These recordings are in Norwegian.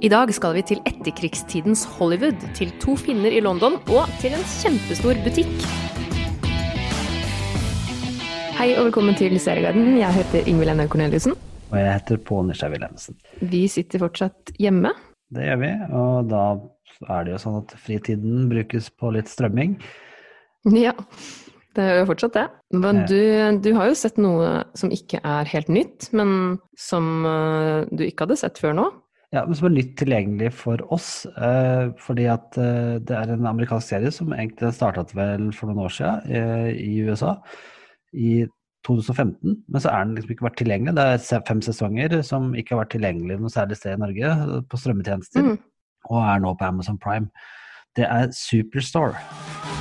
I dag skal vi til etterkrigstidens Hollywood, til to finner i London og til en kjempestor butikk. Hei og velkommen til Serieguiden. Jeg heter Ingvild Enne Corneliussen. Og jeg heter Pål Wilhelmsen. Vi sitter fortsatt hjemme. Det gjør vi, og da er det jo sånn at fritiden brukes på litt strømming. Ja, det er jo fortsatt det. Men du, du har jo sett noe som ikke er helt nytt, men som uh, du ikke hadde sett før nå. Ja, men som er nytt tilgjengelig for oss. Eh, fordi at eh, det er en amerikansk serie som egentlig startet vel for noen år siden i USA. I 2015, men så er den liksom ikke vært tilgjengelig. Det er fem sesonger som ikke har vært tilgjengelig noe særlig sted i Norge på strømmetjenester, mm. og er nå på Amazon Prime. Det er Superstore.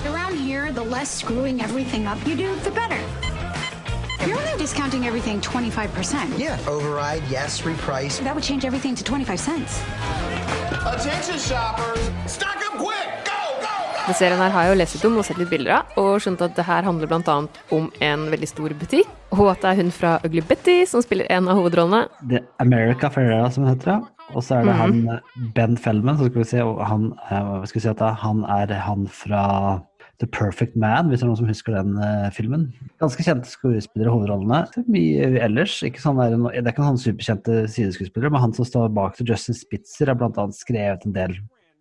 Around here, the less screwing everything up you do, the better. Discounting everything 25%. Yeah, override, yes, reprice. That would change everything to 25 cents. Attention shoppers, stock up quick! Denne serien her har jeg jo lest litt om og sett litt bilder av, og skjønt at det her handler bl.a. om en veldig stor butikk, og at det er hun fra Ugly Betty som spiller en av hovedrollene. Det er America Ferrera som heter det. Og så er det mm -hmm. han Ben Feldman, så skal vi se, og han, eh, skal vi si at han er han fra The Perfect Man, hvis det er noen som husker den uh, filmen. Ganske kjente skuespillere i hovedrollene. Mye ellers. Ikke sånn der, det er ikke noen superkjente sideskuespillere, men han som står bak til Justin Spitzer, har bl.a. skrevet en del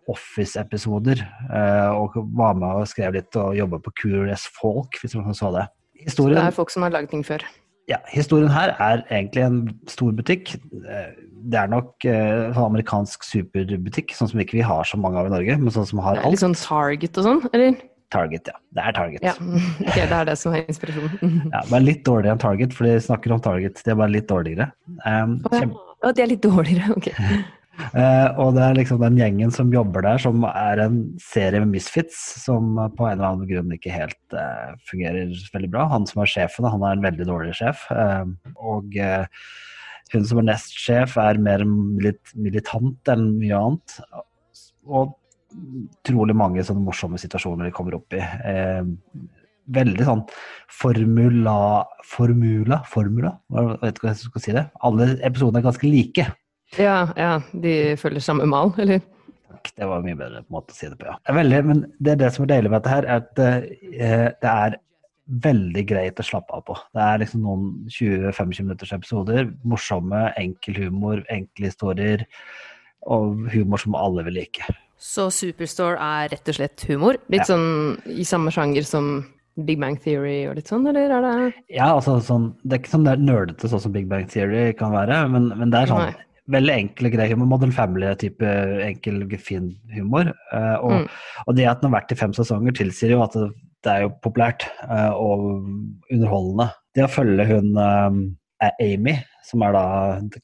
Office-episoder. Uh, og var med og skrev litt og jobba på Curious Folk, hvis man så det. Historien, så det er folk som har laget ting før? Ja. Historien her er egentlig en stor butikk. Eh, det er nok uh, sånn amerikansk superbutikk, sånn som ikke vi har så mange av i Norge. men sånn som har alt. Litt sånn Target og sånn, eller? Target, ja. Det er Target. Ja, okay, Det er det som er inspirasjonen. ja, Bare litt dårligere enn Target, for de snakker om Target. De er bare litt dårligere. Um, oh, ja. de er litt dårligere, ok. Uh, og det er liksom den gjengen som jobber der, som er en serie med misfits som på en eller annen grunn ikke helt uh, fungerer veldig bra. Han som er sjefen, han er en veldig dårlig sjef. Uh, og hun som er nestsjef, er mer milit militant enn mye annet. Og utrolig mange sånne morsomme situasjoner de kommer opp i. veldig sånn formula Formula? Formula? Jeg vet ikke hva jeg skal si det. Alle episodene er ganske like. Ja, ja, de følger samme mal, eller? Det var mye bedre på en måte å si det på, ja. Det er, veldig, men det er det som er deilig med dette her, er at eh, det er veldig greit å slappe av på. Det er liksom noen 20-25 minutters episoder. Morsomme, enkel humor, enkle historier. Og humor som alle vil like. Så Superstore er rett og slett humor? Litt ja. sånn i samme sjanger som Big Bang Theory og litt sånn, eller er det Ja, altså sånn Det er ikke sånn det er nerdete sånn som Big Bang Theory kan være, men, men det er sånn Nei veldig enkle greier. Modern Family-type enkel, fin humor. Uh, og, mm. og, det at den har vært i fem sesonger, tilsier jo at det, det er jo populært uh, og underholdende. Det å følge hun um, Amy, som er da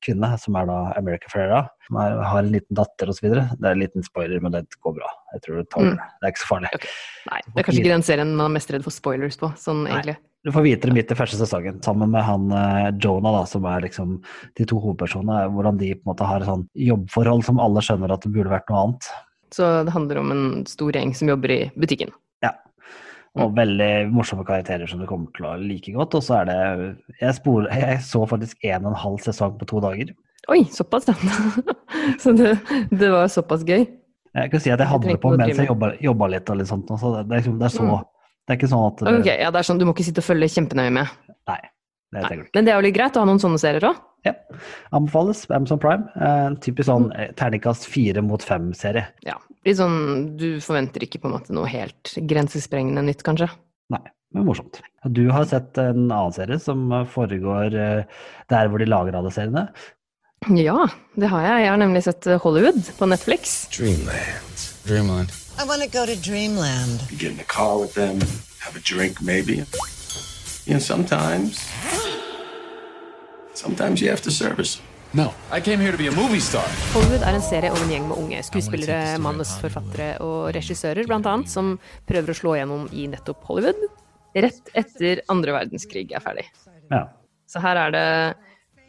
kvinne, som er da America Ferrera, som er, har en liten datter osv. Det er en liten spoiler, men det går bra. Jeg tror Det tåler mm. Det er ikke så farlig. Okay. Nei, det er kanskje ikke den serien man er mest redd for spoilers på, sånn Nei. egentlig. Du får vite det midt i første sesongen, sammen med han uh, Jonah, da, som er liksom de to hovedpersonene. Hvordan de på en måte har et sånn jobbforhold som alle skjønner at det burde vært noe annet. Så det handler om en stor gjeng som jobber i butikken? Ja. Og veldig morsomme karakterer som du kommer til å like godt. Og så er det Jeg, spor, jeg så faktisk en og en halv sesong på to dager. Oi, såpass, ja. så det, det, var såpass gøy? Jeg kan si at jeg hadde det på mens jeg jobba, litt og litt sånt. Så det, det, er, liksom, det er så mm det er ikke sånn at det... Ok, ja, det er sånn, Du må ikke sitte og følge kjempenøye med? Nei. det Nei. Men det er jo litt greit å ha noen sånne serier òg? Ja. Anbefales. Amazon Prime. En typisk sånn mm. terningkast fire mot fem-serie. Ja. Litt sånn Du forventer ikke på en måte noe helt grensesprengende nytt, kanskje? Nei, men morsomt. Du har sett en annen serie som foregår eh, der hvor de lager alle seriene? Ja, det har jeg. Jeg har nemlig sett Hollywood på Netflix. Dreamland. Dreamland. I want to go to Dreamland. You get in the car with them, have a drink maybe. And sometimes, sometimes you have to service. No, I came here to be a movie star. Hollywood er en serie om en gjeng med unge skuespillere, manusforfattere og regissører annet, som prøver å slå gjennom i nettopp Hollywood rett etter andre verdenskrig er ferdig. Ja. Så her er det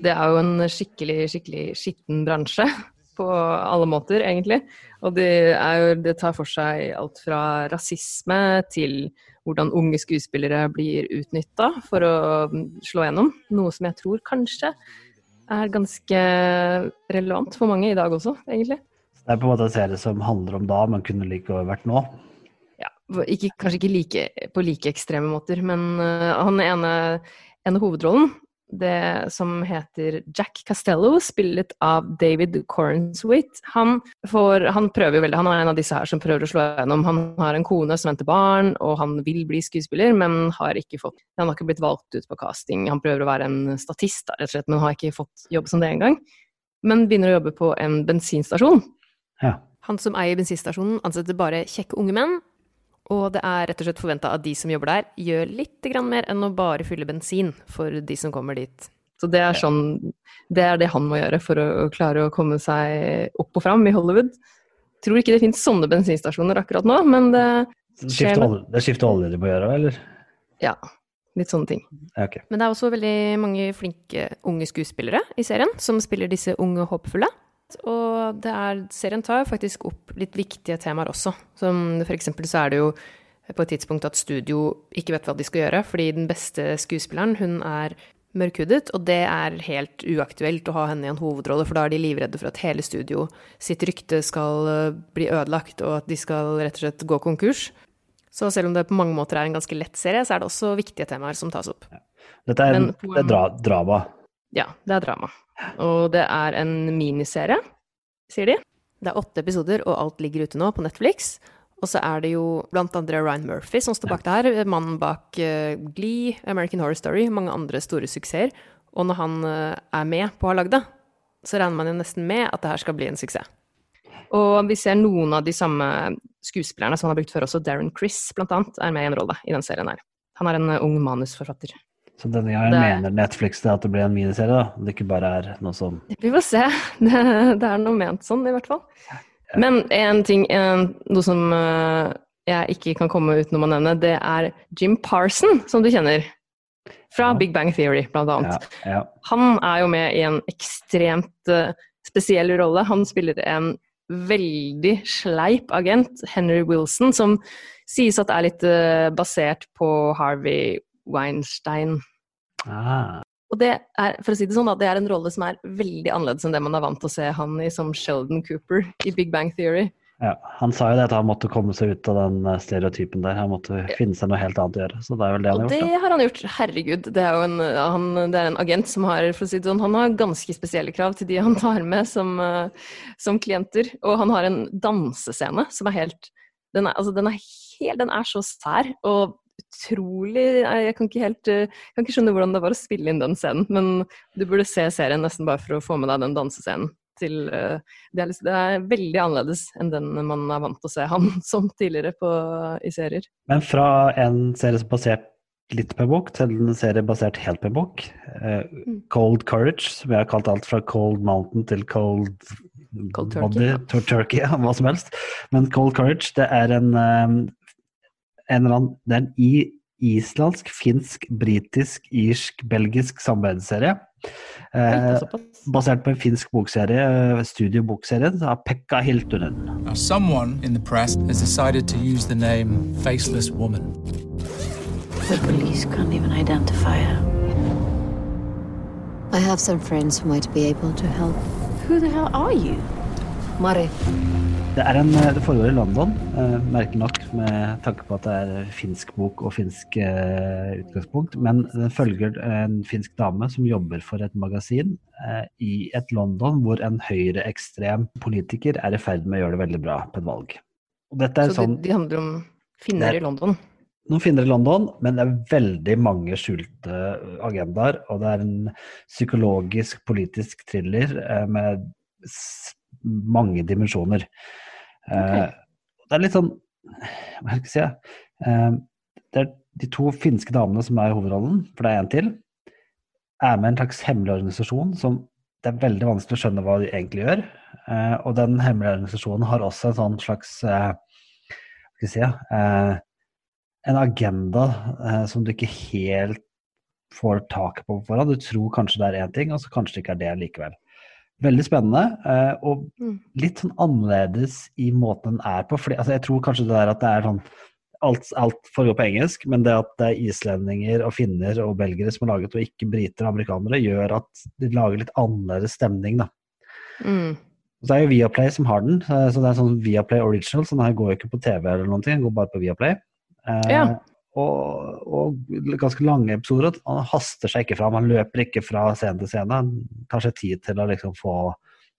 Det er jo en skikkelig, skikkelig skitten bransje på alle måter, egentlig. Og det, jo, det, tar for seg alt fra rasisme til hvordan unge skuespillere blir utnytta for å slå gjennom. Noe som jeg tror kanskje er ganske relevant for mange i dag også, egentlig. Det er på en måte en serie som handler om da, men kunne like godt vært nå. Ja, ikke, kanskje ikke like, på like ekstreme måter, men uh, han ene, ene hovedrollen, det som heter Jack Castello, spillet av David Cornswit. Han, får, han prøver veldig, han er en av disse her som prøver å slå gjennom. Han har en kone som venter barn, og han vil bli skuespiller, men har ikke fått Han har ikke blitt valgt ut på casting. Han prøver å være en statist, rett og slett, men har ikke fått jobb som det engang. Men begynner å jobbe på en bensinstasjon. Ja. Han som eier bensinstasjonen, ansetter bare kjekke unge menn. Og det er rett og slett forventa at de som jobber der, gjør litt mer enn å bare fylle bensin for de som kommer dit. Så det er, sånn, det er det han må gjøre for å klare å komme seg opp og fram i Hollywood. Tror ikke det finnes sånne bensinstasjoner akkurat nå, men det skjer. Det skifter olje de må gjøre, eller? Ja. Litt sånne ting. Okay. Men det er også veldig mange flinke unge skuespillere i serien, som spiller disse unge håpefulle. Og det er, serien tar faktisk opp litt viktige temaer også. Som for eksempel så er det jo på et tidspunkt at studio ikke vet hva de skal gjøre, fordi den beste skuespilleren, hun er mørkhudet, og det er helt uaktuelt å ha henne i en hovedrolle, for da er de livredde for at hele studio sitt rykte skal eh, bli ødelagt, og at de skal rett og slett gå konkurs. Så selv om det på mange måter er en ganske lett serie, så er det også viktige temaer som tas opp. Dette er, en, det er dra drama? Ja, det er drama. Og det er en miniserie, sier de. Det er åtte episoder, og alt ligger ute nå på Netflix. Og så er det jo blant andre Ryan Murphy som står bak det her. Mannen bak uh, Glee, American Horror Story, mange andre store suksesser. Og når han uh, er med på å ha lagd det, så regner man jo nesten med at det her skal bli en suksess. Og vi ser noen av de samme skuespillerne som han har brukt før også. Darren Chris, blant annet, er med i en rolle i den serien her. Han er en uh, ung manusforfatter. Så denne gangen det... mener Netflix det at det blir en miniserie, da? Det ikke bare er noe sånn Vi får se. Det, det er noe ment sånn, i hvert fall. Ja. Men en ting, en, noe som uh, jeg ikke kan komme utenom å nevne, det er Jim Parson, som du kjenner. Fra ja. Big Bang Theory, blant annet. Ja, Han er jo med i en ekstremt uh, spesiell rolle. Han spiller en veldig sleip agent, Henry Wilson, som sies at er litt uh, basert på Harvey Weinstein. Ah. Og det er, for å si det sånn, det er en rolle som er veldig annerledes enn det man er vant til å se han i som Sheldon Cooper i Big Bang Theory. Ja, Han sa jo det at han måtte komme seg ut av den eh, stereotypen der. Han måtte finne seg noe helt annet å gjøre. Så det er vel det han har gjort. Og det har han gjort. Herregud. Det er jo en, han, det er en agent som har for å si det sånn, han har ganske spesielle krav til de han tar med som, uh, som klienter. Og han har en dansescene som er helt Den er, altså, den er, helt, den er så sær. og utrolig Jeg kan ikke helt eh, kan ikke skjønne hvordan det var å spille inn den scenen, men du burde se serien nesten bare for å få med deg den dansescenen. Til, eh, det, er, det, er, veldig annerledes enn den man er vant til å se han som tidligere på, i serier. Men fra en serie som basert litt på en bok, til en serie basert helt på en bok. Uh, Cold Courage, som jeg har kalt alt fra Cold Mountain til Cold, Cold Turkey, Body, Turkey ja, hva som helst. Men Cold Courage det er en um, en eller annen Det er en i, islandsk, finsk, britisk, irsk, belgisk samarbeidsserie. Eh, basert på en finsk bokserie, eh, studiobokserien av Pekka Hiltunen. Now, someone in the press has decided to use the name Faceless Woman. The police can't even identify her. I have some friends who might be able to help. Who the hell are you? Mari. Det, er en, eh, det foregår i London, eh, merkelig nok med tanke på at det er finsk bok og finsk eh, utgangspunkt. Men den følger en finsk dame som jobber for et magasin eh, i et London hvor en høyreekstrem politiker er i ferd med å gjøre det veldig bra på et valg. Så sånn, de, de, handler om finner i London? Noen finner i London, men det er veldig mange skjulte agendaer. Og det er en psykologisk, politisk thriller med mange dimensjoner. Okay. Eh, det er litt sånn Hva skal jeg si? Eh, det er de to finske damene som er i hovedrollen, for det er en til, er med en slags hemmelig organisasjon som det er veldig vanskelig å skjønne hva de egentlig gjør. Eh, og den hemmelige organisasjonen har også en sånn slags hva skal jeg si, en agenda som du ikke helt får tak på på forhånd. Du tror kanskje det er én ting, og så kanskje det ikke er det likevel. Veldig spennende, eh, og mm. litt sånn annerledes i måten den er på. Fordi, altså, jeg tror kanskje det der at det er sånn alt, alt foregår på engelsk, men det at det er islendinger og finner og belgere som har laget, og ikke briter og amerikanere, gjør at de lager litt annerledes stemning, da. Mm. Så det er jo Viaplay som har den, så det er sånn Viaplay Original, så den her går jo ikke på TV eller noen ting, den går bare på Viaplay. Eh, Ja. Og, og ganske lange episoder. Han haster seg ikke fram, han løper ikke fra scene til scene. Han tar seg tid til å liksom få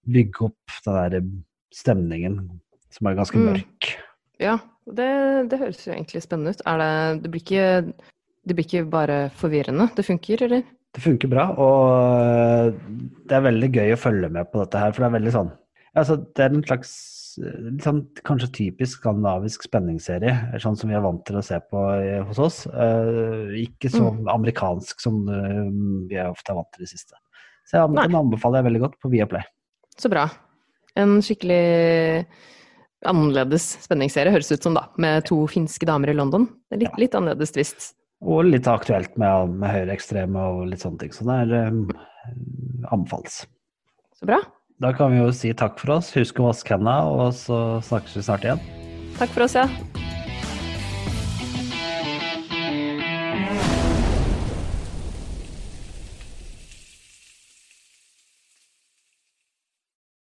bygge opp den der stemningen som er ganske Mm. mørk. Ja, det, det høres jo egentlig spennende ut. Er det, det, blir ikke, det blir ikke bare forvirrende? Det funker, eller? Det funker bra, og det er veldig gøy å følge med på dette her, for det er veldig sånn altså, Det er en slags sånn, kanskje typisk skandinavisk spenningsserie, sånn som vi er vant til å se på hos oss. Eh, ikke så amerikansk som eh, vi er ofte er vant til i det siste. Så jeg, den anbefaler jeg veldig godt på Viaplay. Så bra. En skikkelig annerledes spenningsserie høres ut som, da. Med to finske damer i London. Det er litt, Ja. litt annerledes twist. Og litt aktuelt med, med høyreekstreme og litt sånne ting. Så det er um, anbefales. Så bra. Da kan vi jo si takk for oss. Husk å vaske hendene, og så snakkes vi snart igjen. Takk for oss, ja.